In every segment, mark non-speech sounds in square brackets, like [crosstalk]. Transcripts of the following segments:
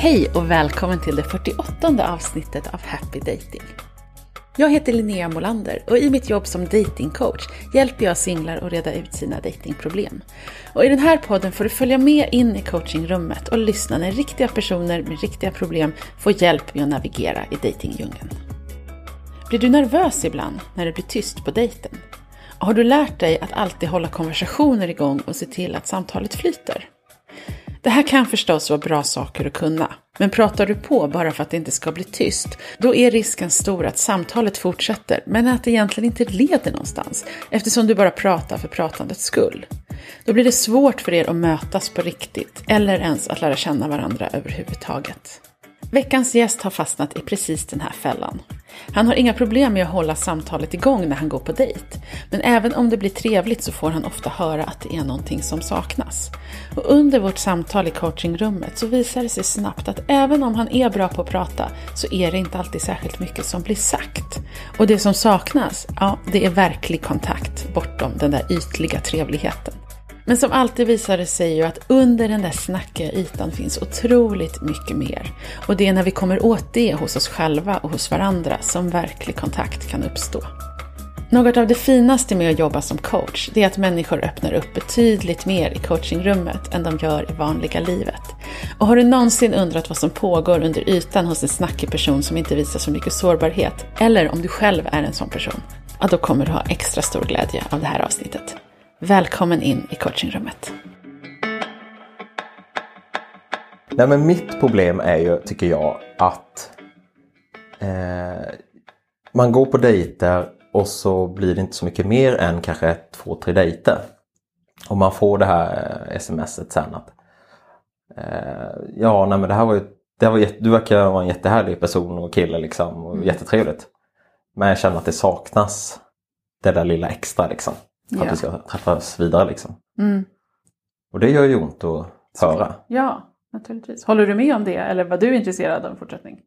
Hej och välkommen till det 48 avsnittet av Happy Dating. Jag heter Linnea Molander och i mitt jobb som datingcoach hjälper jag singlar att reda ut sina datingproblem. Och i den här podden får du följa med in i coachingrummet och lyssna när riktiga personer med riktiga problem får hjälp med att navigera i datingdjungeln. Blir du nervös ibland när det blir tyst på dejten? Har du lärt dig att alltid hålla konversationer igång och se till att samtalet flyter? Det här kan förstås vara bra saker att kunna, men pratar du på bara för att det inte ska bli tyst, då är risken stor att samtalet fortsätter, men att det egentligen inte leder någonstans, eftersom du bara pratar för pratandets skull. Då blir det svårt för er att mötas på riktigt, eller ens att lära känna varandra överhuvudtaget. Veckans gäst har fastnat i precis den här fällan. Han har inga problem med att hålla samtalet igång när han går på dejt. Men även om det blir trevligt så får han ofta höra att det är någonting som saknas. Och under vårt samtal i coachingrummet så visar det sig snabbt att även om han är bra på att prata så är det inte alltid särskilt mycket som blir sagt. Och det som saknas, ja, det är verklig kontakt bortom den där ytliga trevligheten. Men som alltid visar det sig ju att under den där snackiga ytan finns otroligt mycket mer. Och det är när vi kommer åt det hos oss själva och hos varandra som verklig kontakt kan uppstå. Något av det finaste med att jobba som coach, det är att människor öppnar upp betydligt mer i coachingrummet än de gör i vanliga livet. Och har du någonsin undrat vad som pågår under ytan hos en snackig person som inte visar så mycket sårbarhet, eller om du själv är en sån person, ja då kommer du ha extra stor glädje av det här avsnittet. Välkommen in i coachingrummet. Nej men mitt problem är ju, tycker jag, att eh, man går på dejter och så blir det inte så mycket mer än kanske två, tre dejter. Och man får det här eh, smset sen att eh, Ja, nej men det här var ju det var, Du verkar vara en jättehärlig person och kille liksom och mm. jättetrevligt. Men jag känner att det saknas det där lilla extra liksom. För att vi ska träffas vidare liksom. Mm. Och det gör ju ont att höra. Ja, naturligtvis. Håller du med om det eller var du intresserad av en fortsättning?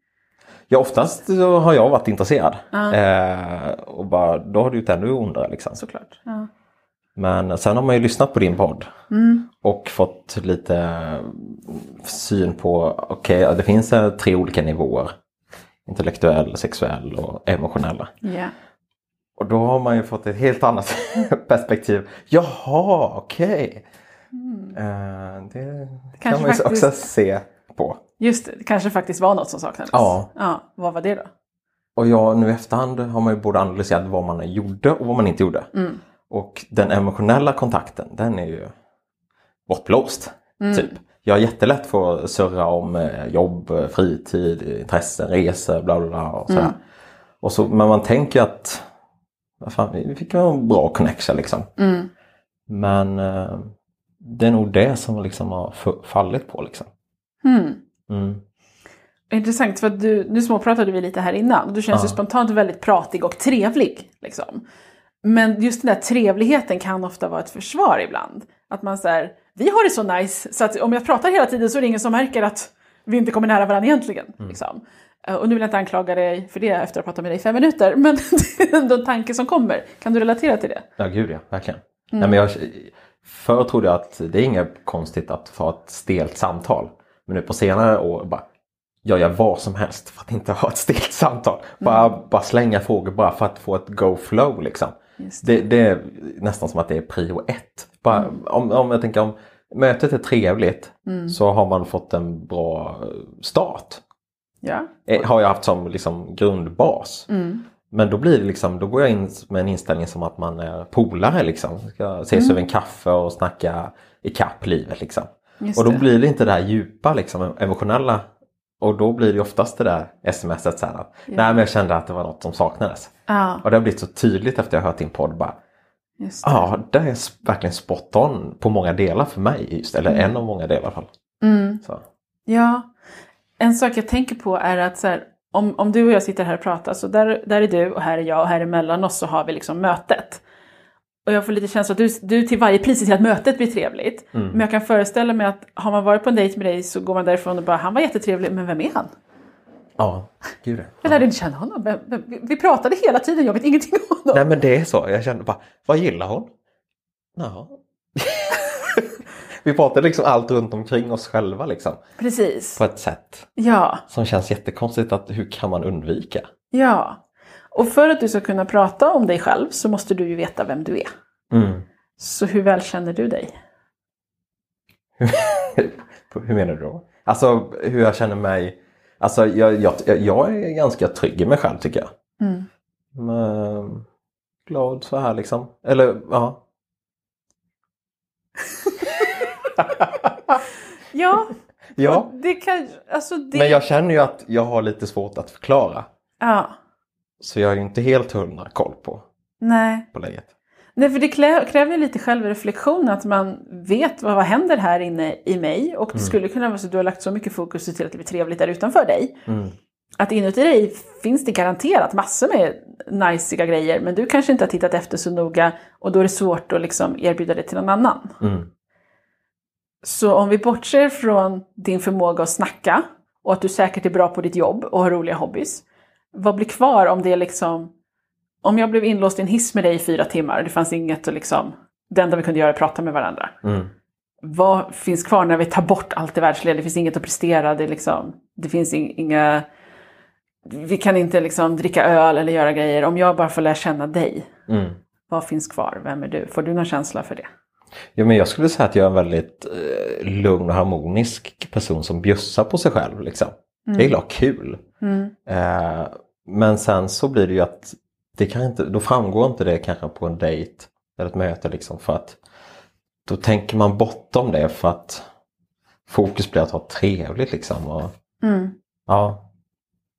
Ja, oftast så har jag varit intresserad. Ja. Eh, och bara, då har det gjort ännu ondare. Liksom. Såklart. Ja. Men sen har man ju lyssnat på din podd mm. och fått lite syn på, okej, okay, det finns tre olika nivåer. Intellektuell, sexuell och emotionella. Yeah. Och då har man ju fått ett helt annat [laughs] perspektiv. Jaha, okej. Okay. Mm. Uh, det, det kan man ju faktiskt... också se på. Just det, det kanske faktiskt var något som saknades. Ja. ja. Vad var det då? Och ja, nu i efterhand har man ju både analyserat vad man gjorde och vad man inte gjorde. Mm. Och den emotionella kontakten den är ju bortblåst. Mm. Typ. Jag är jättelätt för att surra om eh, jobb, fritid, intressen, resor, bla bla bla. Och sådär. Mm. Och så, men man tänker att fan, vi fick en bra connection liksom. Mm. Men eh, det är nog det som liksom har fallit på liksom. Mm. Mm. Intressant för du, nu småpratade vi lite här innan. Du känns ja. ju spontant väldigt pratig och trevlig. Liksom. Men just den där trevligheten kan ofta vara ett försvar ibland. Att man säger, vi har det så nice så att om jag pratar hela tiden så är det ingen som märker att vi inte kommer nära varandra egentligen. Mm. Liksom. Eh, och nu vill jag inte anklaga dig för det efter att ha pratat med dig i fem minuter, men [laughs] det är ändå en tanke som kommer. Kan du relatera till det? Ja, gud ja, verkligen. Mm. Nej, men jag, förr trodde jag att det är inget konstigt att få ett stelt samtal. Men nu på senare år bara, jag gör vad som helst för att inte ha ett stelt samtal. Bara, mm. bara slänga frågor bara för att få ett go flow liksom. Det. Det, det. är nästan som att det är prio ett. Bara, mm. om, om jag tänker om mötet är trevligt mm. så har man fått en bra start. Ja. Eh, har jag haft som liksom grundbas. Mm. Men då blir det liksom, då går jag in med en inställning som att man är polare liksom. Ska ses mm. över en kaffe och snacka ikapp livet liksom. Just och då det. blir det inte det här djupa liksom emotionella. Och då blir det oftast det där smset så här att ja. nej men jag kände att det var något som saknades. Ja. Och det har blivit så tydligt efter jag hört din podd bara. Ja, det är verkligen spot on på många delar för mig just, eller mm. en av många delar i alla fall. Mm. Ja, en sak jag tänker på är att så här, om, om du och jag sitter här och pratar, så där, där är du och här är jag och här emellan oss så har vi liksom mötet. Och jag får lite känsla att du, du till varje pris ser till att mötet blir trevligt. Mm. Men jag kan föreställa mig att har man varit på en dejt med dig så går man därifrån och bara, han var jättetrevlig, men vem är han? Ja, gud ja. Jag lärde inte känna honom. Vi pratade hela tiden, jag vet ingenting om honom. Nej men det är så, jag kände bara, vad gillar hon? Ja. Vi pratar liksom allt runt omkring oss själva liksom. Precis. På ett sätt Ja, som känns jättekonstigt att hur kan man undvika? ja. Och för att du ska kunna prata om dig själv så måste du ju veta vem du är. Mm. Så hur väl känner du dig? [laughs] hur menar du då? Alltså hur jag känner mig. Alltså jag, jag, jag är ganska trygg i mig själv tycker jag. Mm. Men, glad så här liksom. Eller ja. [laughs] Ja, ja. det kan... Alltså det... Men jag känner ju att jag har lite svårt att förklara. Ja, Så jag är ju inte helt hundra koll på, nej. på läget. Nej, för det kräver ju lite självreflektion att man vet vad, vad händer här inne i mig. Och det Mm. skulle kunna vara så att du har lagt så mycket fokus till att det blir trevligt där utanför dig. Mm. Att inuti dig finns det garanterat massor med najsiga grejer. Men du kanske inte har tittat efter så noga och då är det svårt att liksom erbjuda det till någon annan. Mm. Så om vi bortser från din förmåga att snacka och att du säkert är bra på ditt jobb och har roliga hobbys. Vad blir kvar om det är liksom... Om jag blev inlåst i en hiss med dig i fyra timmar och det fanns inget att liksom... Det enda vi kunde göra är att prata med varandra. Mm. Vad finns kvar när vi tar bort allt det världsliga? Det finns inget att prestera. Det, är liksom, det finns in, inga... Vi kan inte liksom dricka öl eller göra grejer. Om jag bara får lära känna dig, Mm. vad finns kvar? Vem är du? Får du någon känsla för det? Ja, men jag skulle säga att jag är en väldigt eh, lugn och harmonisk person som bjussar på sig själv. Liksom. Jag gillar att ha kul. Mm. Eh, men sen så blir det ju att det kan inte, då framgår inte det kanske på en dejt eller ett möte liksom för att då tänker man bortom det för att fokus blir att ha trevligt liksom. Och, Mm. ja,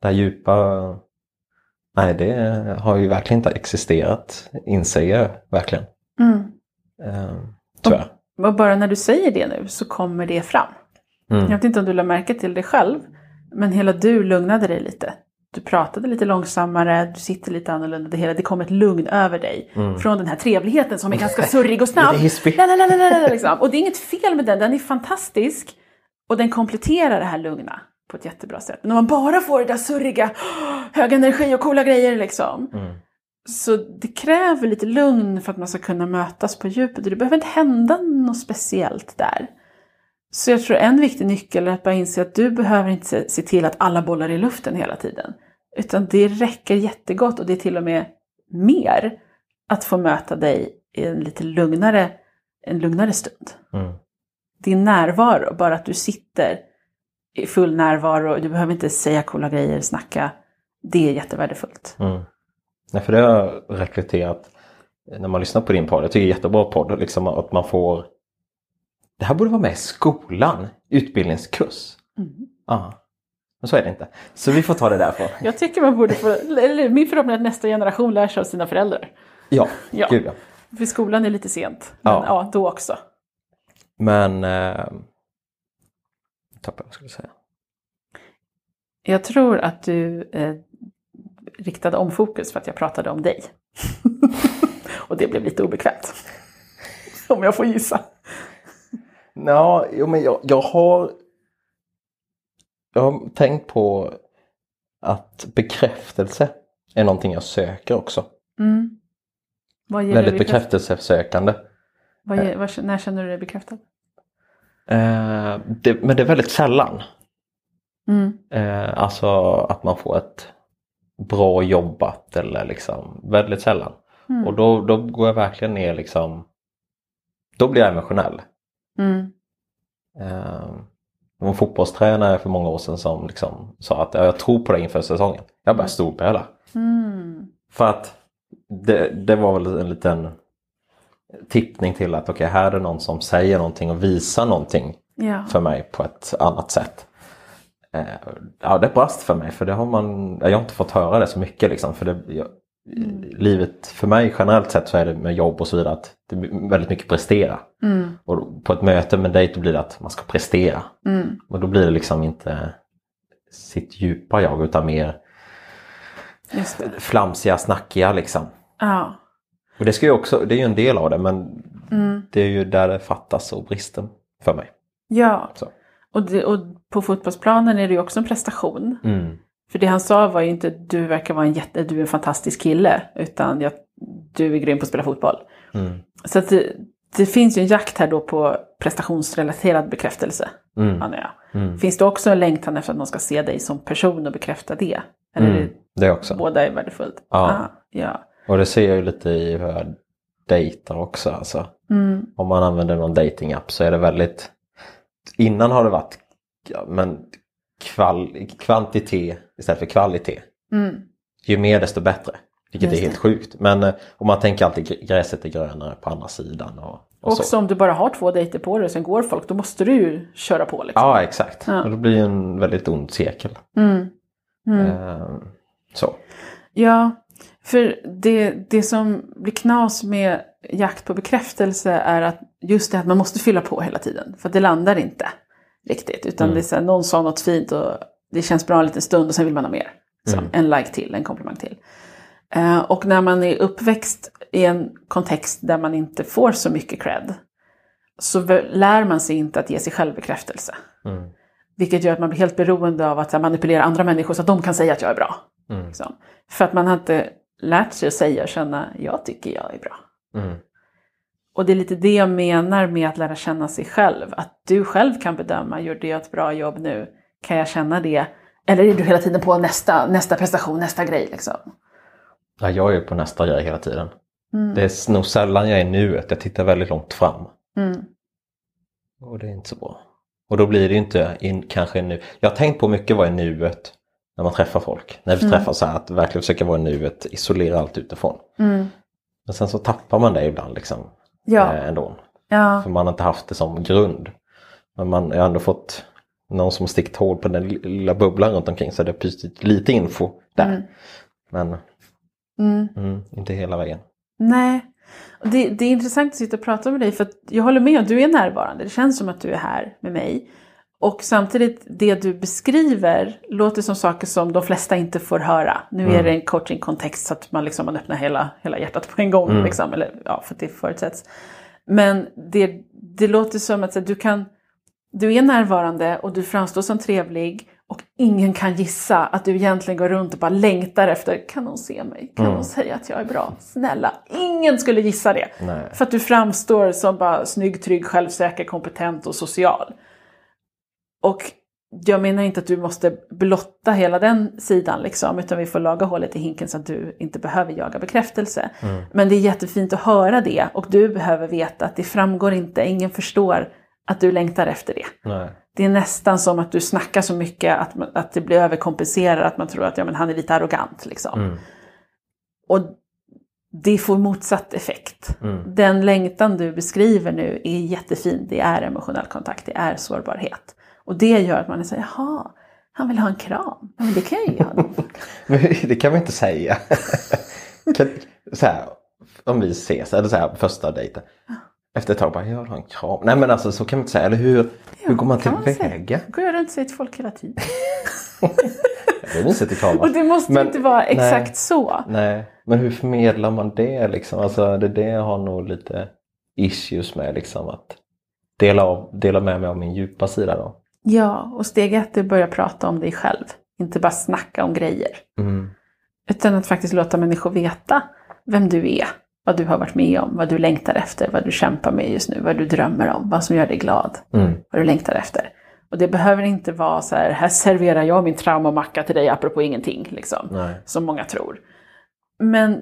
det här djupa, nej det har ju verkligen inte existerat inser jag verkligen. Mm. Eh, tyvärr. Och bara när du säger det nu så kommer det fram. Mm. Jag vet inte om du lade märke till det själv, men hela du lugnade dig lite. Du pratade lite långsammare, du sitter lite annorlunda, det, hela, det kom ett lugn över dig. Mm. Från den här trevligheten som är ganska [laughs] surrig och snabb. Lalalala, [laughs] liksom. Och det är inget fel med den, den är fantastisk. Och den kompletterar det här lugna på ett jättebra sätt. Men om man bara får det där surriga, [gasps] hög energi och coola grejer liksom. Mm. Så det kräver lite lugn för att man ska kunna mötas på djupet. Det behöver inte hända något speciellt där. Så jag tror en viktig nyckel är att bara inse att du behöver inte se- till att alla bollar i luften hela tiden. Utan det räcker jättegott och det är till och med mer att få möta dig i en lite lugnare, en lugnare stund. Mm. Din närvaro, bara att du sitter i full närvaro, du behöver inte säga coola grejer, snacka. Det är jättevärdefullt. Mm. Nej, för det har jag reflekterat när man lyssnar på din podd. Jag tycker det är jättebra podd. Liksom att man får... Det här borde vara med i skolan. Utbildningskurs. Mm. Ja. Men så är det inte. Så vi får ta det därifrån. [laughs] Jag tycker man borde få, eller min förhoppning är att nästa generation lär sig av sina föräldrar. Ja, Ja. gud ja. För skolan är lite sent. Men Ja. ja, då också. Men... Eh... Tappade vad jag skulle säga. Jag tror att du eh, riktade om fokus för att jag pratade om dig. [laughs] Och det blev lite obekvämt. [laughs] Om jag får gissa. Ja, men jag, jag har... Jag har tänkt på att bekräftelse är någonting jag söker också. Mm. Väldigt dig bekräft- bekräftelsesökande. vad ger, vad, när känner du dig bekräftad? Eh, det, men det är väldigt sällan. Mm. Eh, alltså att man får ett bra jobbat eller liksom väldigt sällan. Mm. Och då, då går jag verkligen ner liksom. Då blir jag emotionell. Mm. Det var en fotbollstränare för många år sedan som liksom sa att "Ja, jag tror på dig inför säsongen. Jag började storböla. Mm. För att det, det var väl en liten tippning till att okej här är det någon som säger någonting och visar någonting Ja. för mig på ett annat sätt. Eh, ja, det brast för mig för det har man, jag har inte fått höra det så mycket liksom. För det, jag, Livet för mig generellt sett så är det med jobb och så vidare att det blir väldigt mycket prestera. Mm. Och på ett möte med dig då blir det att man ska prestera. Mm. Och då blir det liksom inte sitt djupa jag utan mer flamsiga, snackiga liksom. Ja. Och det ska ju också, det är ju en del av det men Mm. det är ju där det fattas och bristen för mig. Ja. Så. Och, det, och på fotbollsplanen är det ju också en prestation. Mm. För det han sa var ju inte du verkar vara en jätte, du är en fantastisk kille. Utan jag, du är grym på att spela fotboll. Mm. Så att det, det finns ju en jakt här då på prestationsrelaterad bekräftelse. Mm. Jag. Mm. Finns det också en längtan efter att någon ska se dig som person och bekräfta det? Eller Mm. Det också. båda är värdefullt? Ja. Ah, ja. Och det ser jag ju lite i hur jag dejtar också. Alltså. Mm. Om man använder någon datingapp så är det väldigt... Innan har det varit ja, men kval... kvantitet istället för kvalitet. Mm. Ju mer desto bättre. Vilket Just är helt det. sjukt. Men eh, om man tänker alltid gr- gräset är grönare på andra sidan. Och, och så. Också om du bara har två dejter på dig och sen går folk, då måste du ju köra på liksom. Ja exakt. Ja. Och det blir en väldigt ond cirkel. Mm. Mm. Eh, så. Ja, för det, det som blir knas med jakt på bekräftelse är att just det att man måste fylla på hela tiden. För att det landar inte riktigt. Utan Mm. det är så här, någon sa något fint och det känns bra en liten stund och sen vill man ha mer. Så, Mm. En like till, en komplimang till. Eh, och när man är uppväxt i en kontext där man inte får så mycket cred så lär man sig inte att ge sig själv bekräftelse. Mm. Vilket gör att man blir helt beroende av att här, manipulera andra människor så att de kan säga att jag är bra. Mm. Liksom. För att man har inte lärt sig att säga och känna, jag tycker jag är bra. Mm. Och det är lite det jag menar med att lära känna sig själv. Att du själv kan bedöma, gjorde jag ett bra jobb nu? Kan jag känna det? Eller är du hela tiden på nästa, nästa prestation, nästa grej liksom? Ja, jag är på nästa grej hela tiden. Mm. Det är nog sällan jag är nuet. Jag tittar väldigt långt fram. Mm. Och det är inte så bra. Och då blir det ju inte in, kanske nu. Jag har tänkt på mycket vad är nuet när man träffar folk. När vi Mm. träffas så här, att verkligen försöka vara i nuet, isolera allt utifrån. Mm. Men sen så tappar man det ibland liksom. Ja, Eh, ändå. ja, För man har inte haft det som grund. Men man har ändå fått någon som stickt hål på den lilla bubblan runt omkring så det har pyst lite info där. Mm. Men mm. mm, inte hela vägen. nej. Det, det är intressant att sitta och prata med dig för jag håller med, du är närvarande. Det känns som att du är här med mig. Och samtidigt, det du beskriver låter som saker som de flesta inte får höra. Nu är Mm. det en coachingkontext så att man, liksom, man öppnar hela, hela hjärtat på en gång. Mm. Liksom, eller, ja, för att det förutsätts. Men det, det låter som att så, du, kan, du är närvarande och du framstår som trevlig. Och ingen kan gissa att du egentligen går runt och bara längtar efter, kan någon se mig? Kan Mm. någon säga att jag är bra? Snälla, ingen skulle gissa det. Nej. För att du framstår som bara snygg, trygg, självsäker, kompetent och social. Och jag menar inte att du måste blotta hela den sidan liksom, utan vi får laga hålet i hinken så att du inte behöver jaga bekräftelse. Mm. Men det är jättefint att höra det och du behöver veta att det framgår inte, ingen förstår att du längtar efter det. Nej. Det är nästan som att du snackar så mycket att, man- att det blir överkompenserat, att man tror att ja, men han är lite arrogant. Liksom. Mm. Och det får motsatt effekt. Mm. Den längtan du beskriver nu är jättefin. Det är emotionell kontakt, det är sårbarhet. Och det gör att man är så här, jaha, han vill ha en kram. Ja, men det kan jag ju. [laughs] Men det kan man inte säga. [laughs] kan, så här, om vi ses, eller så här första dejten. Efter ett tag bara, jag vill ha en kram. Nej men alltså så kan man inte säga. Eller hur, hur går man tillväga? Går jag runt och säger till folk hela tiden. [laughs] Det är mysigt att. Och det måste Men- inte vara exakt nej. så. Nej, men hur förmedlar man det liksom? Alltså det är det jag har nog lite issues med liksom. Att dela, av, dela med mig av min djupa sida då. Ja, och steg ett är att börja prata om dig själv. Inte bara snacka om grejer. Mm. Utan att faktiskt låta människor veta vem du är. Vad du har varit med om, vad du längtar efter, vad du kämpar med just nu, vad du drömmer om, vad som gör dig glad, Mm. vad du längtar efter. Och det behöver inte vara så här, här serverar jag min traumamacka till dig apropå ingenting, liksom. Nej. Som många tror. Men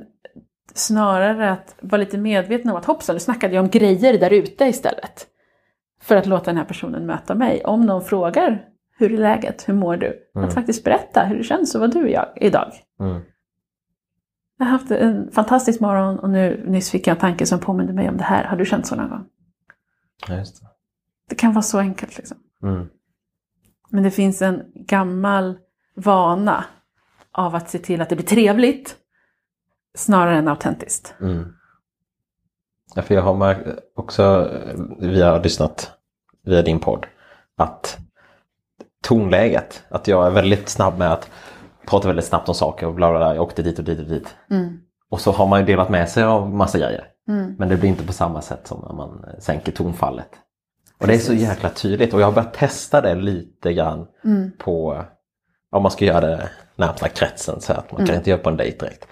snarare att vara lite medveten om att hoppsan, nu snackade jag om grejer där ute istället. För att låta den här personen möta mig. Om någon frågar, hur är läget, hur mår du? Mm. Att faktiskt berätta hur det känns och vad du är jag- idag. Mm. Jag har haft en fantastisk morgon och nu nyss fick jag en tanke som påminner mig om det här. Har du känt så någon gång? Ja, just det. Det kan vara så enkelt liksom. Mm. Men det finns en gammal vana av att se till att det blir trevligt snarare än autentiskt. Mm. Ja, för jag har märkt också, eh, vi har lyssnat via din podd, att tonläget, att jag är väldigt snabb med att prata väldigt snabbt om saker och bla bla bla, jag åkte dit och dit och dit. Mm. Och så har man ju delat med sig av massa grejer. Mm. Men det blir inte på samma sätt som när man eh, sänker tonfallet. Och det är så Precis. jäkla tydligt och jag har börjat testa det lite grann Mm. på om man ska göra det närmsta kretsen så att man kan Mm. inte göra på en dejt direkt.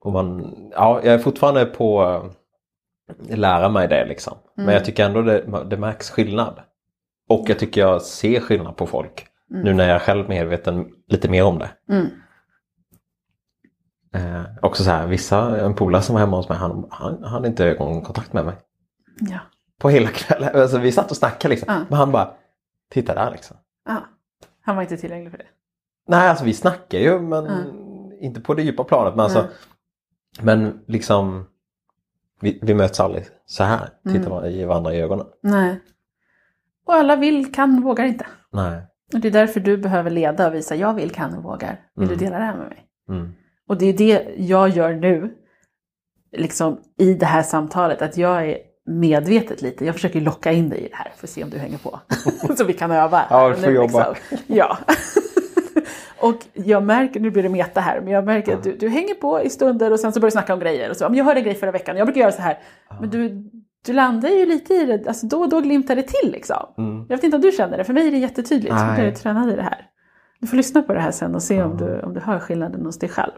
Och man, ja, jag är fortfarande på lära mig det liksom. Mm. Men jag tycker ändå det, det märks skillnad. Och jag tycker jag ser skillnad på folk. Mm. Nu när jag är själv medveten lite mer om det. Mm. Eh, också så här, vissa, en polare som var hemma hos mig, han, han, han hade inte ögonkontakt med mig. Ja. På hela kvällen. Alltså, vi satt och snackade liksom. Ja. Men han bara, titta där liksom. Ah. Han var inte tillgänglig för det. Nej, alltså vi snackar ju men Ja. inte på det djupa planet. Men, alltså, men liksom vi, vi möts aldrig så här. Tittar Mm. i varandra i ögonen. Nej. Och alla vill, kan, vågar inte. Nej. Och det är därför du behöver leda och visa jag vill, kan och vågar. Vill Mm. du dela det här med mig? Mm. Och det är det jag gör nu, liksom i det här samtalet, att jag är medvetet lite, jag försöker locka in dig i det här för att se om du hänger på. [laughs] Så vi kan öva. Ja, du får jobba. Ja. Och jag märker, nu blir det meta här, men jag märker att du, du hänger på i stunder och sen så börjar du snacka om grejer. Och så, "Ja, men jag hörde en grej förra veckan, jag brukar göra så här. Men du, du landar ju lite i det, alltså då och då glimtar det till liksom. Mm. Jag vet inte om du känner det, för mig är det jättetydligt. Nej. Jag är tränad i det här. Du får lyssna på det här sen och se om, du, om du hör skillnaden hos dig själv.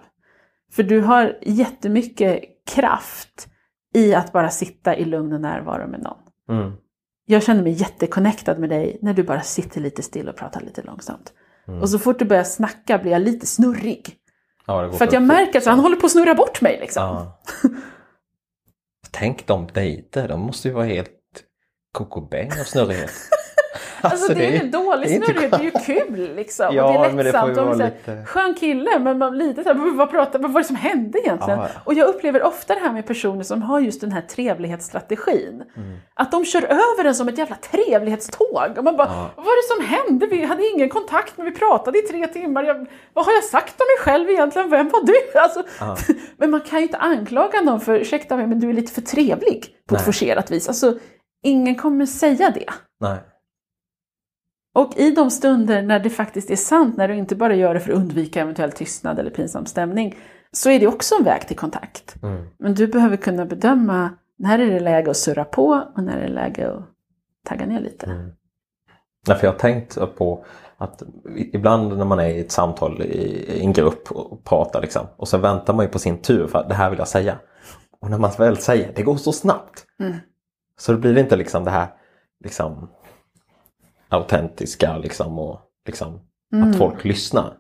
För du har jättemycket kraft i att bara sitta i lugn och närvaro med någon. Mm. Jag känner mig jätteconnectad med dig när du bara sitter lite still och pratar lite långsamt. Mm. Och så fort du börjar snacka blir jag lite snurrig. Ja, För att jag märker att han håller på att snurra bort mig liksom. Ja. Tänk de dejter, de måste ju vara helt kokobäng av snurrighet. [laughs] Alltså, det är ju dålig det är inte snurrighet, det är ju kul liksom. Ja, och det är men det lättsamt. och här, lite- Skön kille, men man lite så här, vad, pratar, vad var det som hände egentligen? Ja. Och jag upplever ofta det här med personer som har just den här trevlighetsstrategin. Mm. Att de kör över en som ett jävla trevlighetståg. Och man bara, Ja. vad var det som hände? Vi hade ingen kontakt, men vi pratade i tre timmar. Jag, vad har jag sagt om mig själv egentligen? Vem var du? [laughs] Alltså, [laughs] men man kan ju inte anklaga någon för, ursäkta mig, men du är lite för trevlig på ett Nej. forcerat vis. Alltså, ingen kommer säga det. Nej. Och i de stunder när det faktiskt är sant, när du inte bara gör det för att undvika eventuell tystnad eller pinsam stämning, så är det också en väg till kontakt. Mm. Men du behöver kunna bedöma när är det läge att surra på och när är det läge att tagga ner lite. Mm. Nej, för jag har tänkt på att ibland när man är i ett samtal i i en grupp och pratar liksom, och så väntar man ju på sin tur för att det här vill jag säga. Och när man väl säger det går så snabbt. Mm. Så då blir det inte liksom det här liksom autentiska liksom och liksom Mm. att folk lyssnar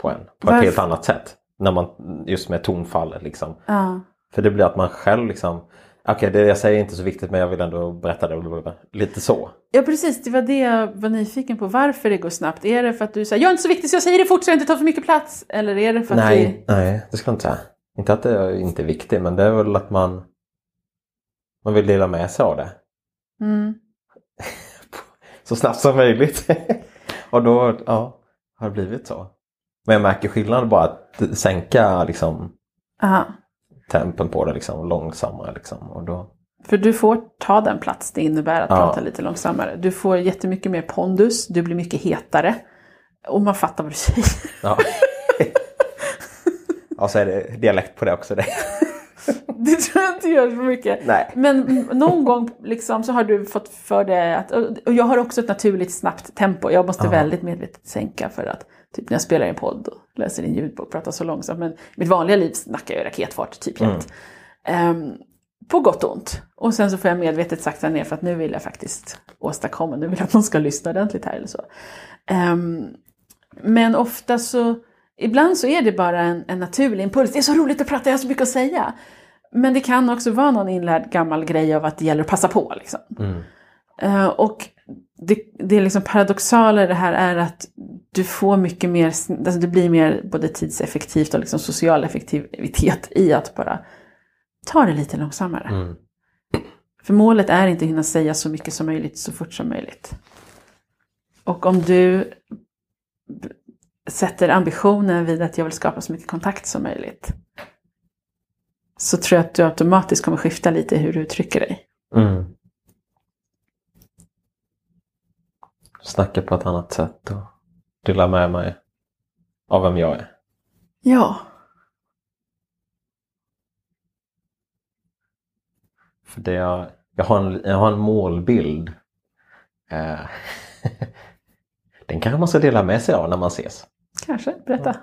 på en på Varför- ett helt annat sätt. När man, just med tonfallet liksom. Ja. För det blir att man själv liksom Okej, det jag säger är inte så viktigt men jag vill ändå berätta det. Lite så. ja, precis. Det var det jag var nyfiken på. Varför det går snabbt. Är det för att du säger jag är inte så viktig så jag säger det fort så jag inte tar för mycket plats? Eller är det för att Nej, nej, det ska jag inte säga. Inte att det inte är viktigt men det är väl att man man vill dela med sig av det det... Mm. Så snabbt som möjligt. [laughs] och då ja, har det blivit så. Men jag märker skillnad bara att sänka liksom Aha. tempen på det liksom långsammare liksom. Och då, För du får ta den plats det innebär att Ja. prata lite långsammare. Du får jättemycket mer pondus, du blir mycket hetare. Och man fattar vad du säger. ja. [laughs] ja, så är det dialekt på det också. Det. [laughs] [laughs] Det tror jag inte gör så mycket. Nej. Men någon gång liksom så har du fått för dig att, och jag har också ett naturligt snabbt tempo. Jag måste Ja. väldigt medvetet sänka för att, typ när jag spelar i en podd och läser in ljudbok, pratar så långsamt. Men i mitt vanliga liv snackar jag raketfart typ jämt. Ehm, på gott och ont. Och sen så får jag medvetet sakta ner för att nu vill jag faktiskt åstadkomma, nu vill jag att någon ska lyssna ordentligt här eller så. Ehm, men ofta så, ibland så är det bara en, en naturlig impuls. Det är så roligt att prata, jag har så mycket att säga. Men det kan också vara någon inlärd gammal grej av att det gäller att passa på. Liksom. Mm. Eh, och det, det är liksom paradoxala i det här är att du får mycket mer, alltså det blir mer både tidseffektivt och liksom social effektivitet i att bara ta det lite långsammare. Mm. För målet är inte att hinna säga så mycket som möjligt så fort som möjligt. Och om du sätter ambitionen vid att jag vill skapa så mycket kontakt som möjligt så tror jag att du automatiskt kommer skifta lite hur du uttrycker dig. Mm. Snacka på ett annat sätt och dela med mig av vem jag är. Ja, För det jag, jag, har en, jag har en målbild. Eh, [laughs] den kanske man ska dela med sig av när man ses. kanske. Berätta.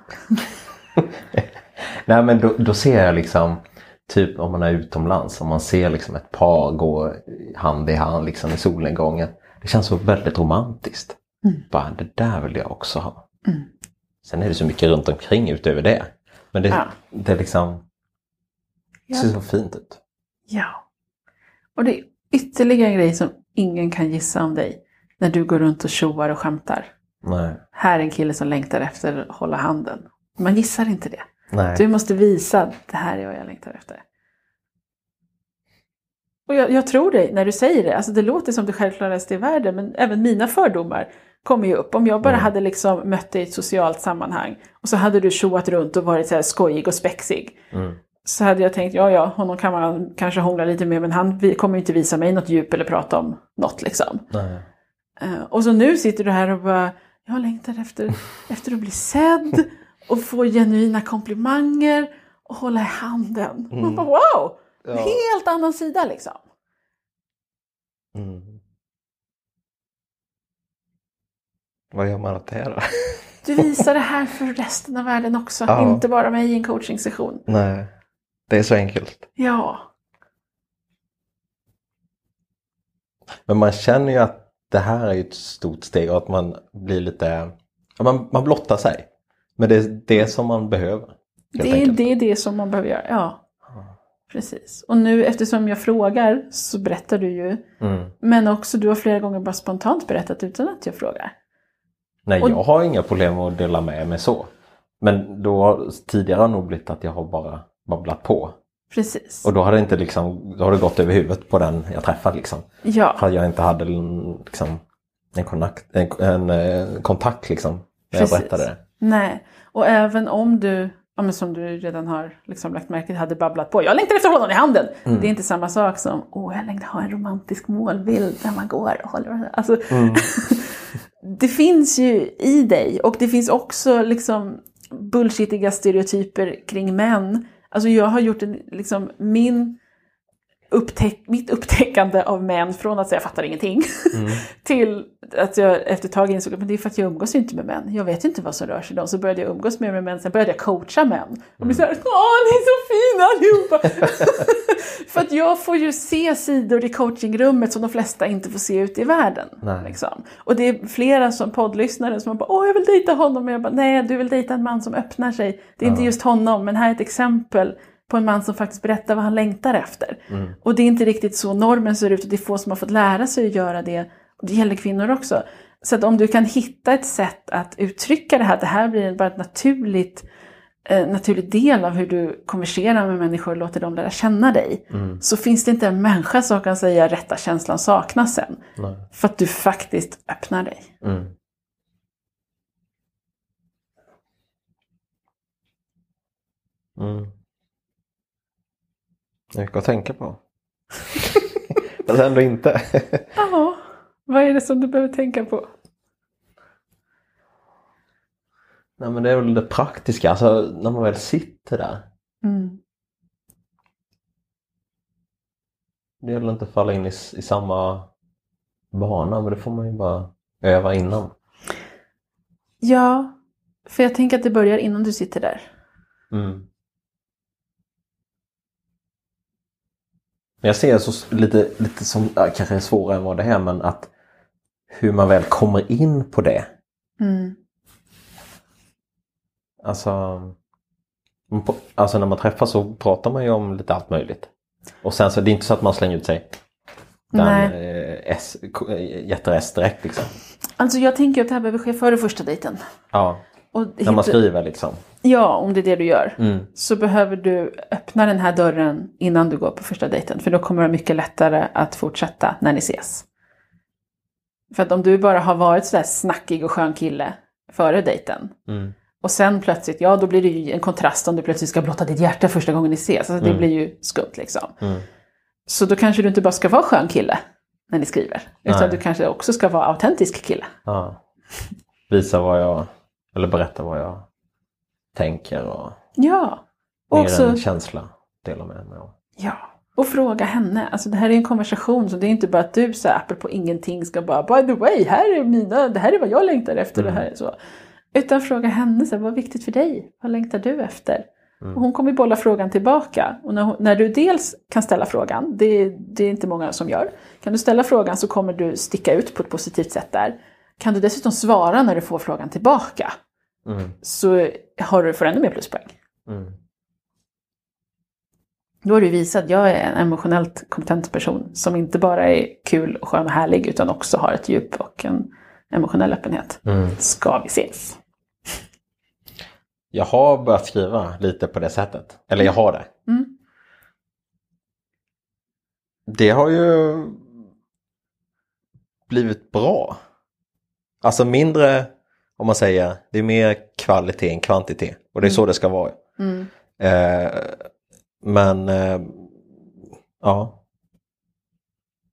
[laughs] Nej men då, då ser jag liksom typ om man är utomlands och man ser liksom ett par gå hand i hand liksom i solnedgången. Det känns så väldigt romantiskt. Mm. Bara, det där vill jag också ha. Mm. Sen är det så mycket runt omkring utöver det. Men det, Ja. det är liksom, det ser så fint ut. ja. Och det är ytterligare en grej som ingen kan gissa om dig. När du går runt och tjoar och skämtar. Nej. Här är en kille som längtar efter att hålla handen. Man gissar inte det. Nej. Du måste visa att det här är vad jag längtar efter. Och jag, jag tror dig när du säger det. Alltså det låter som det självklaraste i världen. Men även mina fördomar kommer ju upp. Om jag bara Mm. hade liksom mött dig i ett socialt sammanhang. Och så hade du tjoat runt och varit så här skojig och spexig. Mm. Så hade jag tänkt, ja ja, honom kan man kanske hångla lite med. Men han kommer ju inte visa mig något djup eller prata om något liksom. Nej. Eh, och så nu sitter du här och bara, jag längtar efter, efter att bli sedd och få genuina komplimanger och hålla i handen. Man Mm. bara, wow! Ja. En helt annan sida liksom. Mm. Vad gör man åt det då? Du visar det här för resten av världen också, Ja. inte bara mig i en coachingsession. Nej, det är så enkelt. Ja, Men man känner ju att det här är ett stort steg och att man blir lite, man, man blottar sig. Men det är det som man behöver. det är, det är det som man behöver göra. Ja, precis. Och nu eftersom jag frågar så berättar du ju. Mm. Men också du har flera gånger bara spontant berättat utan att jag frågar. Nej, Och- jag har inga problem att dela med mig så. Men då tidigare har det nog blivit att jag har bara babblat på. Precis. Och då har det inte liksom, då har det gått över huvudet på den jag träffar liksom. Ja, För jag inte hade en, liksom, en, kontakt, en, en eh, kontakt liksom. När jag Precis. berättade det. Nej. Och även om du, ja, som du redan har liksom lagt märke till, hade babblat på. Jag längtar efter honom i handen. Mm. Det är inte samma sak som, åh jag längtar ha en romantisk målbild när man går och håller alltså, Mm. [laughs] Det finns ju i dig och det finns också liksom bullshitiga stereotyper kring män. Alltså jag har gjort en, liksom min upptäck, mitt upptäckande av män från att säga jag fattar ingenting Mm. [laughs] till att jag efter ett tag insåg att men det är för att jag umgås ju inte med män. Jag vet ju inte vad som rör sig i dem. Så började jag umgås mer med män, sen började jag coacha män. Och blir såhär, åh ni är så fina allihopa! [laughs] för att jag får ju se sidor i coachingrummet som de flesta inte får se ute i världen. Liksom. Och det är flera som poddlyssnare som bara, åh jag vill dejta honom. Och jag bara, nej du vill dejta en man som öppnar sig. Det är inte Ja. just honom, men här är ett exempel på en man som faktiskt berättar vad han längtar efter. Mm. Och det är inte riktigt så normen ser ut och det är få som har fått lära sig att göra det. Och det gäller kvinnor också. Så att om du kan hitta ett sätt att uttrycka det här, det här blir bara ett naturligt, eh, naturlig del av hur du konverserar med människor och låter dem lära känna dig. Mm. Så finns det inte en människa som kan säga rätta känslan saknas sen. Nej. För att du faktiskt öppnar dig. Mm. Mm. Det är mycket att tänka på. [laughs] Men ändå inte. [laughs] Ja, vad är det som du behöver tänka på? Nej men det är väl det praktiska, alltså när man väl sitter där. Mm. Det gäller inte att falla in i, i samma bana men det får man ju bara öva innan. Ja, för jag tänker att det börjar innan du sitter där. Mm. Men jag ser så lite, lite som, kanske är svårare än vad det är, men att hur man väl kommer in på det. Mm. Alltså, alltså när man träffas så pratar man ju om lite allt möjligt. Och sen så det är inte så att man slänger ut sig den eh, k- eh, jätter-S direkt liksom. Alltså jag tänker att det här behöver ske före första dejten. Ja, Och när man skriver liksom. Ja, om det är det du gör. Mm. Så behöver du öppna den här dörren innan du går på första dejten. För då kommer det mycket lättare att fortsätta när ni ses. För att om du bara har varit sådär snackig och skön kille före dejten. Mm. Och sen plötsligt, ja då blir det ju en kontrast om du plötsligt ska blotta ditt hjärta första gången ni ses. Alltså, det Mm. blir ju skumt liksom. Mm. Så då kanske du inte bara ska vara skön kille när ni skriver. Utan Nej. du kanske också ska vara autentisk kille. Ja. Visa vad jag, eller berätta vad jag tänker och Ja. Och också, en känsla dela med mig av. ja. Och fråga henne. Alltså det här är en konversation så det är inte bara att du så här, apropå ingenting ska bara by the way, här är mina, det här är vad jag längtar efter. Mm. Det här är så. Utan fråga henne, så här, vad är viktigt för dig? Vad längtar du efter? Och hon kommer bolla frågan tillbaka. Och när, hon, när du dels kan ställa frågan, det, det är inte många som gör. Kan du ställa frågan så kommer du sticka ut på ett positivt sätt där. Kan du dessutom svara när du får frågan tillbaka Mm. så har du, får ännu mer pluspoäng. Mm. Då har du visat att jag är en emotionellt kompetent person som inte bara är kul och skön och härlig utan också har ett djup och en emotionell öppenhet. Mm. Ska vi ses? Jag har börjat skriva lite på det sättet. Eller jag har det. Mm. Det har ju blivit bra. Alltså mindre, om man säger, det är mer kvalitet än kvantitet. Och det är så det ska vara. Mm. Eh, men, eh, ja.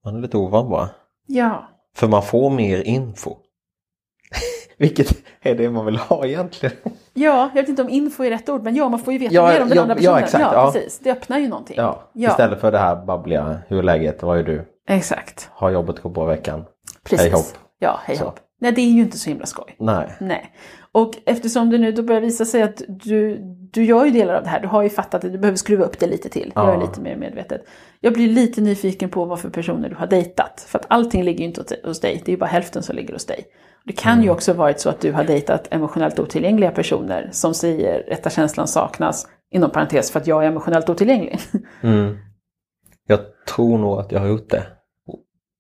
Man är lite ovan bara. Ja. För man får mer info. [laughs] Vilket är det man vill ha egentligen. ja, jag vet inte om info är rätt ord, men ja, man får ju veta Ja, mer om den ja, andra ja, personen. exakt, ja, ja. precis. Det öppnar ju någonting. Ja, Ja. Istället för det här babbliga, hur är läget, vad är du? Exakt. Har jobbet gått bra i veckan? Precis. Hej hopp. Ja, hej hopp. Nej, det är ju inte så himla skoj. Nej. Nej. Och eftersom det nu då börjar visa sig att du, du gör ju delar av det här. Du har ju fattat att du behöver skruva upp det lite till. Ja. Göra lite mer medvetet. Jag blir lite nyfiken på vad för personer du har dejtat. För att allting ligger ju inte hos- dig. Det är ju bara hälften som ligger hos dig. Det kan Mm. ju också varit så att du har dejtat emotionellt otillgängliga personer som säger rätta känslan saknas. Inom parentes för att jag är emotionellt otillgänglig. [laughs] Mm. Jag tror nog att jag har gjort det.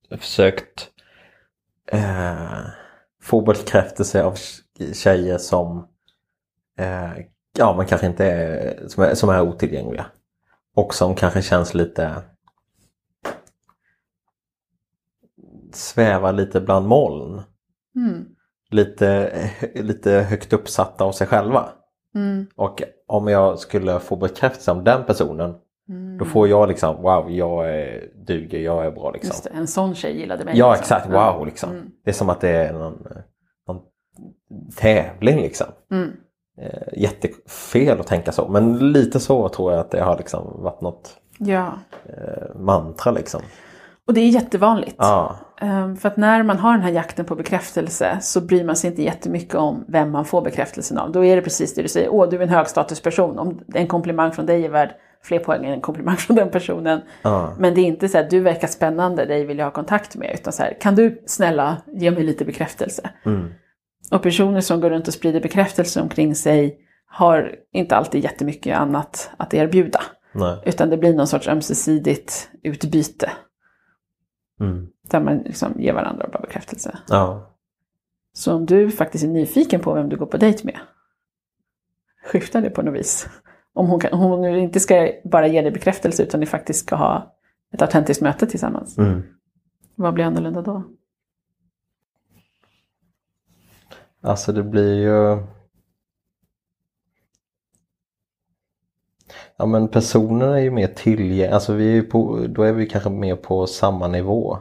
Jag har försökt eh, få bekräftelse av tjejer som eh, ja, men kanske inte är, som är, som är otillgängliga. Och som kanske känns lite svävar lite bland moln. Mm. Lite, lite högt uppsatta av sig själva. Mm. Och om jag skulle få bekräftelse om den personen Mm. då får jag liksom wow, jag är, duger, jag är bra liksom. Just det, en sån tjej gillade mig. Ja liksom. exakt, wow liksom. Mm. Det är som att det är någon, någon tävling liksom. Mm. Eh, jättefel att tänka så. Men lite så tror jag att det har liksom varit något Ja, eh, mantra liksom. och det är jättevanligt. Ja, Ehm, För att när man har den här jakten på bekräftelse så bryr man sig inte jättemycket om vem man får bekräftelsen av. Då är det precis det du säger, åh du är en högstatusperson. Om en komplimang från dig är värd fler poäng än en komplimang från den personen. ja, Men det är inte så att du verkar spännande, dig vill jag ha kontakt med. Utan så här, kan du snälla ge mig lite bekräftelse? mm, Och personer som går runt och sprider bekräftelse omkring sig har inte alltid jättemycket annat att erbjuda. nej, Utan det blir någon sorts ömsesidigt utbyte. mm, Där man liksom ger varandra bara bekräftelse. ja, Så om du faktiskt är nyfiken på vem du går på dejt med, skifta det på något vis. Om hon, kan, hon nu inte ska bara ge dig bekräftelse utan ni faktiskt ska ha ett autentiskt möte tillsammans. mm. Vad blir annorlunda då? Alltså det blir ju... Ja men personerna är ju mer tillgängliga, alltså vi är ju på, då är vi kanske mer på samma nivå.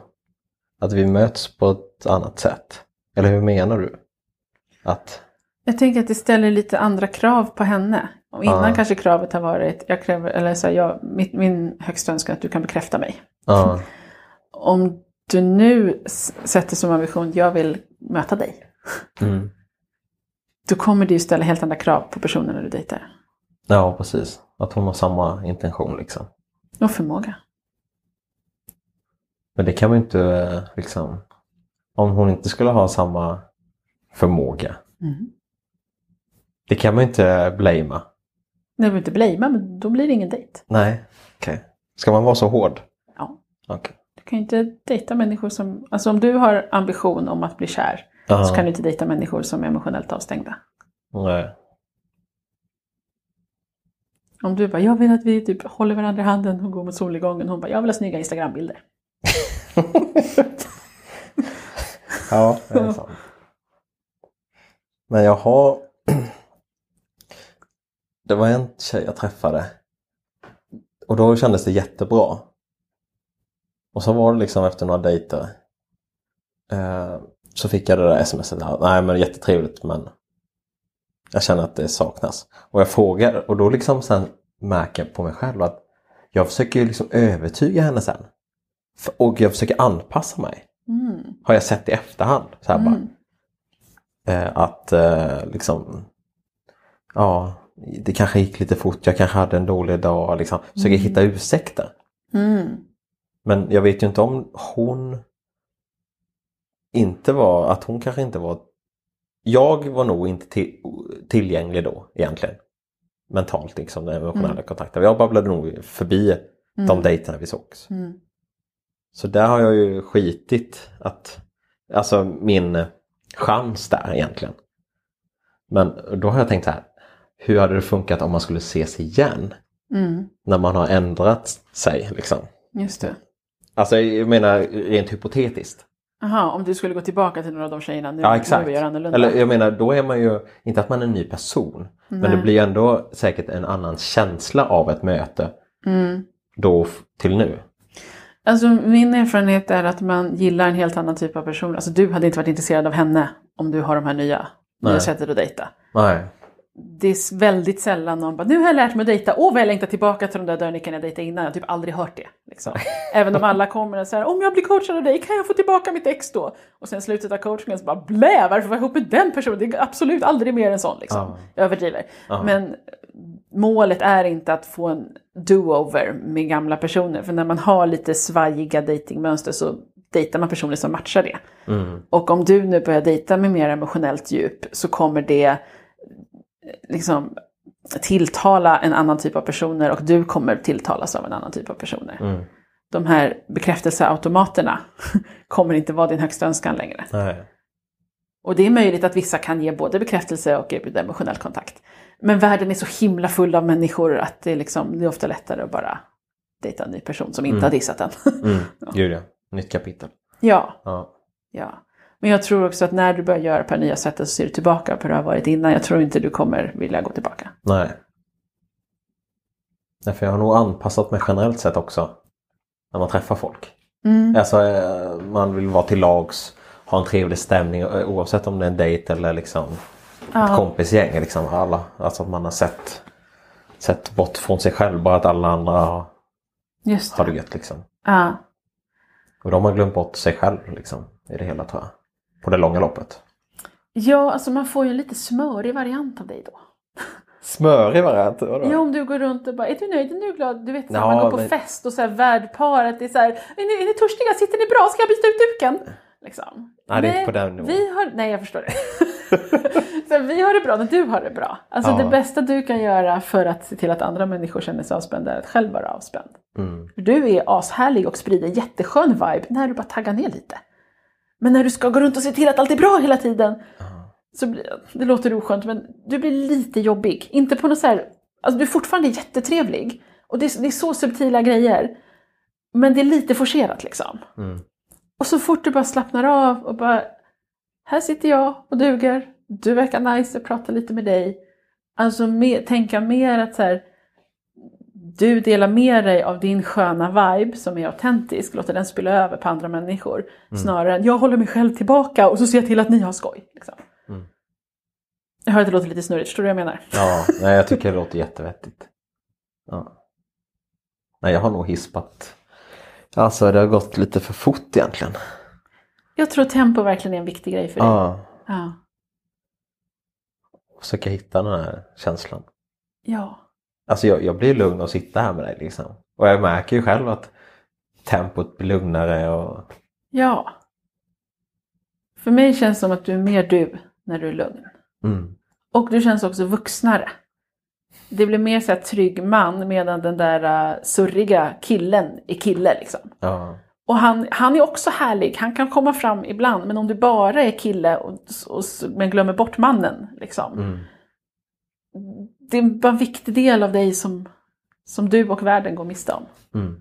Att vi möts på ett annat sätt. Eller hur menar du? Att, Jag tänker att det ställer lite andra krav på henne. Och innan Ja. kanske kravet har varit, jag kräver, eller så här, jag, mitt, min högsta önskan är att du kan bekräfta mig. ja, Om du nu sätter som ambition, jag vill möta dig. mm. Då kommer ju ställa helt andra krav på personen du dejtar. ja precis. Att hon har samma intention liksom. Och förmåga. Men det kan man ju inte liksom, om hon inte skulle ha samma förmåga. Mm. Det kan man ju inte blamea. Nej, men inte blamea, men då blir det ingen dejt. Nej, okej. Ska man vara så hård? Ja. Okej. Du kan ju inte dejta människor som... Alltså om du har ambition om att bli kär Ja. så kan du inte dejta människor som är emotionellt avstängda. Nej. Om du bara, jag vill att vi typ håller varandra i handen och går mot solnedgången. Hon bara, jag vill ha snygga Instagrambilder. [laughs] Ja, det är sant. Men jag har... Det var en tjej jag träffade. Och då kändes det jättebra. Och så var det liksom efter några dejter. Eh, så fick jag det där smset. Nej men jättetrevligt men jag känner att det saknas. Och jag frågar och då liksom sen märker jag på mig själv att jag försöker ju liksom övertyga henne sen. Och jag försöker anpassa mig Mm. har jag sett i efterhand. Så här bara, Mm. eh, att eh, liksom, ja, det kanske gick lite fort, jag kanske hade en dålig dag. Liksom. Försöker Mm. hitta ursäkter. Mm. Men jag vet ju inte om hon inte var, att hon kanske inte var jag var nog inte till, tillgänglig då egentligen. Mentalt liksom, den emotionella Mm. kontakten. Jag babblade nog förbi de Mm. dejterna vi sågs. Mm. Så där har jag ju skitit att, alltså min chans där egentligen. Men då har jag tänkt så här, hur hade det funkat om man skulle ses igen? Mm. När man har ändrat sig liksom. Just det. Alltså jag menar rent hypotetiskt. Aha, om du skulle gå tillbaka till några av de tjejerna nu, Ja nu exakt. göra annorlunda. Eller jag menar då är man ju, inte att man är en ny person. Men Nej. det blir ändå säkert en annan känsla av ett möte Mm. då till nu. Alltså min erfarenhet är att man gillar en helt annan typ av person. Alltså du hade inte varit intresserad av henne om du har de här nya, nya Nej. sättet att dejta. Nej. Det är väldigt sällan någon bara, nu har jag lärt mig att dejta, åh vad jag längtar tillbaka till de där dörrnickarna jag dejtade innan, jag har typ aldrig hört det. Liksom. Även om alla kommer och säger, om jag blir coachad av dig, kan jag få tillbaka mitt ex då? Och sen slutet av coachingen så bara, blä, varför var jag ihop med den personen? Det är absolut aldrig mer än sån liksom. Ja. Jag överdriver. Ja. Men målet är inte att få en do-over med gamla personer, för när man har lite svajiga datingmönster så dejtar man personer som matchar det. Mm. Och om du nu börjar dejta med mer emotionellt djup så kommer det liksom tilltala en annan typ av personer och du kommer tilltalas av en annan typ av personer. Mm. De här bekräftelseautomaterna [laughs] kommer inte vara din högsta önskan längre. Nej. Och det är möjligt att vissa kan ge både bekräftelse och erbjuda emotionell kontakt. Men världen är så himla full av människor att det är, liksom, det är ofta lättare att bara dejta en ny person som inte Mm. har dissat den. Mm. [laughs] Gud ja. Nytt kapitel. ja, Ja. Ja. Men jag tror också att när du börjar göra på det nya sättet så ser du tillbaka på hur det har varit innan. Jag tror inte du kommer vilja gå tillbaka. Nej. Nej, för jag har nog anpassat mig generellt sett också. När man träffar folk. Mm. Alltså eh, man vill vara till lags, ha en trevlig stämning eh, oavsett om det är en dejt eller liksom ett Ja. kompisgäng. Liksom alla. Alltså att man har sett, sett bort från sig själv bara att alla andra har, Just har det det. gött liksom. Ja. Och då har man glömt bort sig själv liksom i det hela tror jag. På det långa loppet. ja, alltså man får ju en lite smörig variant av dig då. Smörig variant? vadå? Ja, om du går runt och bara, är du nöjd, är du glad? Du vet, så Ja, man går på men- fest och så här värdparet, är så här, är ni, är ni törstiga, sitter ni bra, ska jag byta ut duken? Liksom. Nej, det är inte på den nivån. Vi har, nej, jag förstår det. [laughs] så vi har det bra när du har det bra. Alltså Ja. det bästa du kan göra för att se till att andra människor känner sig avspända är att själv vara avspänd. Mm. Du är ashärlig och sprider jätteskön vibe när du bara taggar ner lite. Men när du ska gå runt och se till att allt är bra hela tiden, så blir, det låter oskönt, men du blir lite jobbig. Inte på något så här, alltså du är fortfarande jättetrevlig. Och det är, det är så subtila grejer. Men det är lite forcerat liksom. Mm. Och så fort du bara slappnar av och bara, här sitter jag och duger. Du verkar nice, jag pratar lite med dig. Alltså mer, tänka mer att så här, du delar med dig av din sköna vibe som är autentisk, låter den spilla över på andra människor. Snarare än jag håller mig själv tillbaka och så ser jag till att ni har skoj. Liksom. Mm. Jag hör att det låter lite snurrigt, förstår du vad jag menar? Ja, nej, jag tycker det låter jättevettigt. Ja. Nej, jag har nog hispat. Alltså det har gått lite för fort egentligen. Jag tror tempo verkligen är en viktig grej för dig. Ja, Ja. försöka hitta den här känslan. ja. Alltså jag, jag blir lugn att sitta här med dig liksom. Och jag märker ju själv att tempot blir lugnare och Ja. För mig känns det som att du är mer du när du är lugn. mm. Och du känns också vuxnare. Det blir mer så här trygg man medan den där uh, surriga killen är kille liksom. ja. Och han, han är också härlig, han kan komma fram ibland, men om du bara är kille och, och, men glömmer bort mannen, liksom. Mm. Det är bara en viktig del av dig som, som du och världen går miste om. Mm.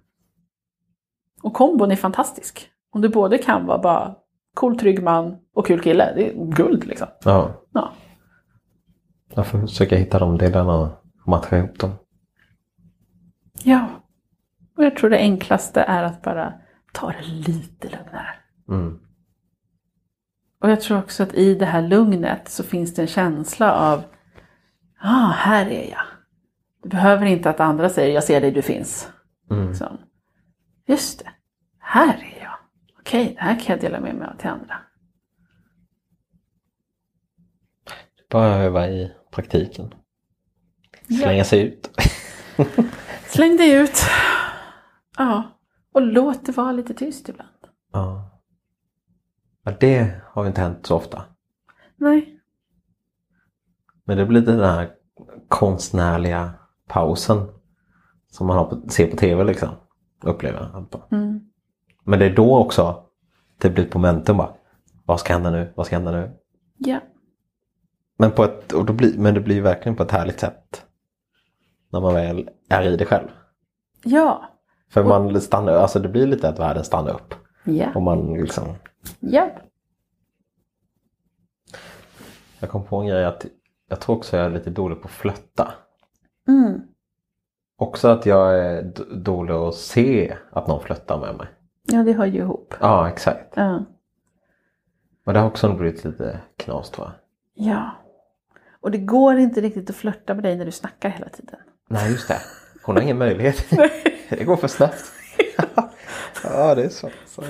Och kombon är fantastisk. Om du både kan vara bara cool, trygg man och kul kille, det är guld liksom. ja. Ja. Jag får försöka hitta de delarna och matcha ihop dem. ja. Och jag tror det enklaste är att bara ta det lite lugnare. Mm. Och jag tror också att i det här lugnet så finns det en känsla av ah, här är jag. Du behöver inte att andra säger jag ser dig, du finns. Mm. Liksom. Just det, här är jag. Okej, det här kan jag dela med mig av till andra. Bara öva i praktiken. Slänga sig ut. [laughs] Släng dig ut. Ja, och låt det vara lite tyst ibland. Ja. ja. Det har inte hänt så ofta. Nej. Men det blir den här konstnärliga pausen som man har på, ser på tv liksom. Upplever jag. Mm. Men det är då också det blir ett momentum bara. Vad ska hända nu? Vad ska hända nu? Ja. Men, på ett, och då blir, men det blir verkligen på ett härligt sätt. När man väl är i det själv. Ja. För man stannar, alltså det blir lite att världen stannar upp. Ja. Och man liksom, Ja. jag kom på en grej att jag tror också jag är lite dålig på att flötta. Mm. Också att jag är dålig att se att någon flöttar med mig. Ja, det hör ju ihop. Ja, exakt. Ja. Men det har också blivit lite knas tror jag. Ja. Och det går inte riktigt att flörta med dig när du snackar hela tiden. Nej, just det. Hon har ingen möjlighet. [laughs] det går för snabbt. [laughs] ja, det är så. så.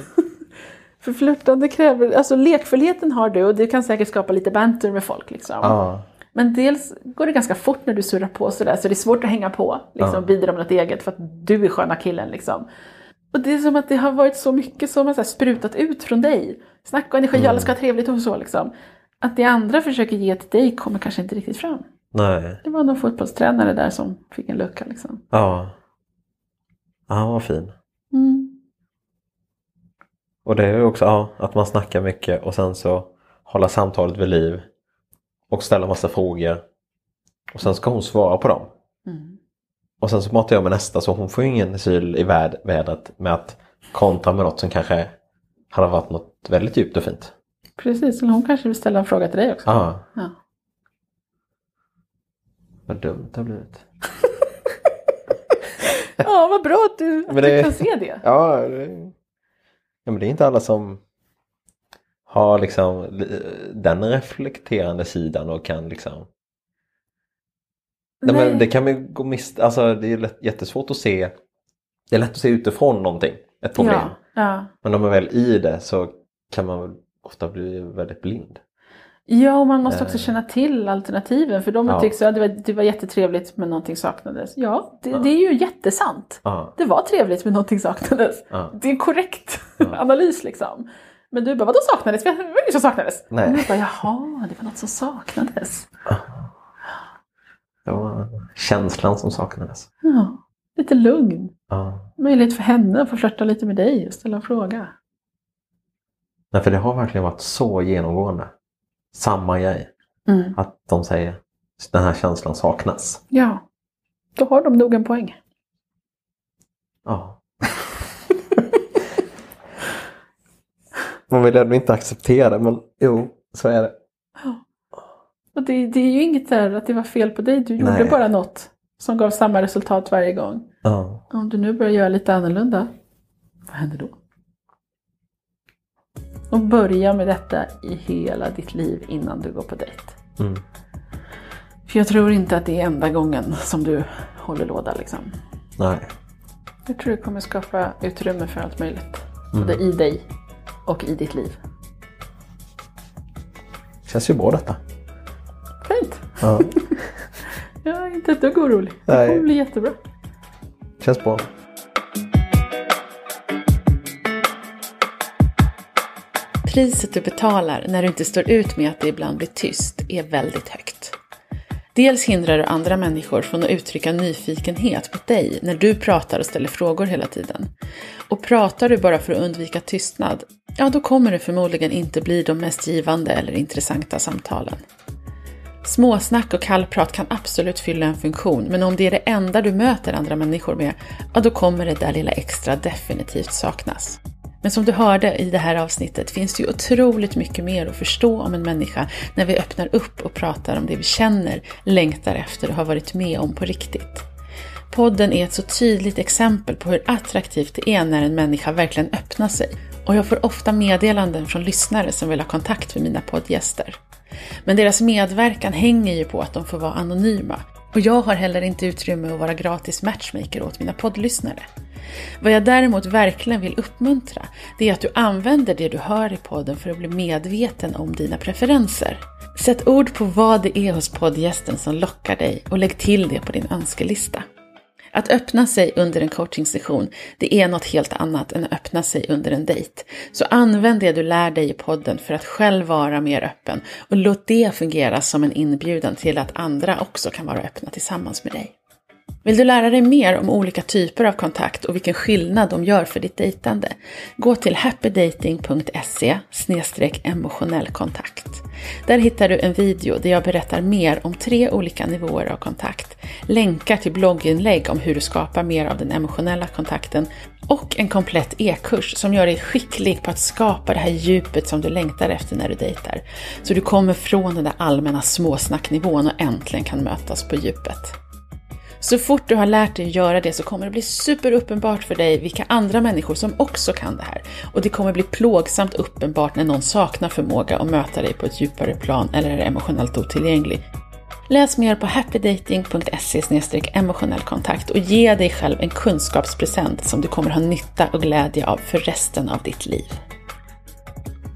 För flörtande kräver, alltså lekfullheten har du och du kan säkert skapa lite banter med folk liksom. Ja, Men dels går det ganska fort när du surrar på sådär så det är svårt att hänga på, liksom Ja. bidra med något eget för att du är sköna killen liksom. Och det är som att det har varit så mycket som har sprutat ut från dig. Snack och energi, alla ska ha trevligt och så liksom. Att det andra försöker ge till dig kommer kanske inte riktigt fram. nej. Det var någon fotbollstränare där som fick en lucka liksom. Ja. Ja, vad fin. Mm. Och det är ju också ja, att man snackar mycket och sen så hålla samtalet vid liv. Och ställa massa frågor. Och sen ska hon svara på dem. Mm. Och sen så matar jag med nästa så hon får ingen syl i väd- vädret med att kontra med något som kanske hade varit något väldigt djupt och fint. Precis, eller hon kanske vill ställa en fråga till dig också. Ja, Ja. vad dumt det har blivit. [laughs] Ja, vad bra att du, att Men du det- kan se det. Ja, det... ja, men det är inte alla som har liksom li- den reflekterande sidan och kan liksom Nej, men det kan man ju gå miste Alltså det är lätt, jättesvårt att se. Det är lätt att se utifrån någonting. Ett problem. Ja, ja. Men om man väl i det så kan man ofta bli väldigt blind. ja, och man måste också Eh. känna till alternativen. För de Ja. tycker så att det var, det var jättetrevligt men någonting saknades. Ja, det, Ja. det är ju jättesant. Det var trevligt men någonting saknades. Det är en korrekt [laughs] analys liksom. Men du bara, vadå saknades? Det var inget som saknades. Nej. Och jag bara, jaha, det var något som saknades. Det var känslan som saknades. Ja, lite lugn. Ja. Möjlighet för henne att få flörta lite med dig och ställa en fråga. Nej, för det har verkligen varit så genomgående. Samma grej. Mm. Att de säger den här känslan saknas. Ja, då har de nog en poäng. Ja. Man vill ändå inte acceptera men jo, så är det. Och det, det är ju inget där att det var fel på dig, du gjorde Nej. bara något som gav samma resultat varje gång. Ja. Om du nu börjar göra lite annorlunda, vad händer då? Och börja med detta i hela ditt liv innan du går på dejt. Mm. För jag tror inte att det är enda gången som du håller låda liksom. Nej. Jag tror det kommer skapa utrymme för allt möjligt. Mm. Både i dig och i ditt liv. Känns ju bra detta. Fint! Ja. [laughs] Jag är inte ett dugg orolig. Det kommer bli jättebra. Känns bra. Priset du betalar när du inte står ut med att det ibland blir tyst är väldigt högt. Dels hindrar du andra människor från att uttrycka nyfikenhet på dig när du pratar och ställer frågor hela tiden. Och pratar du bara för att undvika tystnad, ja då kommer det förmodligen inte bli de mest givande eller intressanta samtalen. Småsnack och kallprat kan absolut fylla en funktion, men om det är det enda du möter andra människor med, ja då kommer det där lilla extra definitivt saknas. Men som du hörde i det här avsnittet finns det ju otroligt mycket mer att förstå om en människa när vi öppnar upp och pratar om det vi känner, längtar efter och har varit med om på riktigt. Podden är ett så tydligt exempel på hur attraktivt det är när en människa verkligen öppnar sig. Och jag får ofta meddelanden från lyssnare som vill ha kontakt med mina poddgäster. Men deras medverkan hänger ju på att de får vara anonyma. Och jag har heller inte utrymme att vara gratis matchmaker åt mina poddlyssnare. Vad jag däremot verkligen vill uppmuntra, det är att du använder det du hör i podden för att bli medveten om dina preferenser. Sätt ord på vad det är hos poddgästen som lockar dig och lägg till det på din önskelista. Att öppna sig under en coachingsession, det är något helt annat än att öppna sig under en dejt. Så använd det du lär dig i podden för att själv vara mer öppen och låt det fungera som en inbjudan till att andra också kan vara öppna tillsammans med dig. Vill du lära dig mer om olika typer av kontakt och vilken skillnad de gör för ditt dejtande? Gå till happydating.se emotionell kontakt. Där hittar du en video där jag berättar mer om tre olika nivåer av kontakt, länkar till blogginlägg om hur du skapar mer av den emotionella kontakten och en komplett e-kurs som gör dig skicklig på att skapa det här djupet som du längtar efter när du dejtar. Så du kommer från den där allmänna småsnacknivån och äntligen kan mötas på djupet. Så fort du har lärt dig att göra det så kommer det bli superuppenbart för dig vilka andra människor som också kan det här. Och det kommer bli plågsamt uppenbart när någon saknar förmåga att möta dig på ett djupare plan eller är emotionellt otillgänglig. Läs mer på happydating.se emotionell kontakt och ge dig själv en kunskapspresent som du kommer ha nytta och glädje av för resten av ditt liv.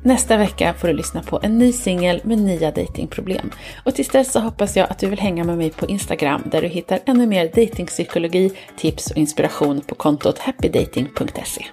Nästa vecka får du lyssna på en ny singel med nya datingproblem. Och tills dess så hoppas jag att du vill hänga med mig på Instagram där du hittar ännu mer datingpsykologi, tips och inspiration på kontot happydating.se.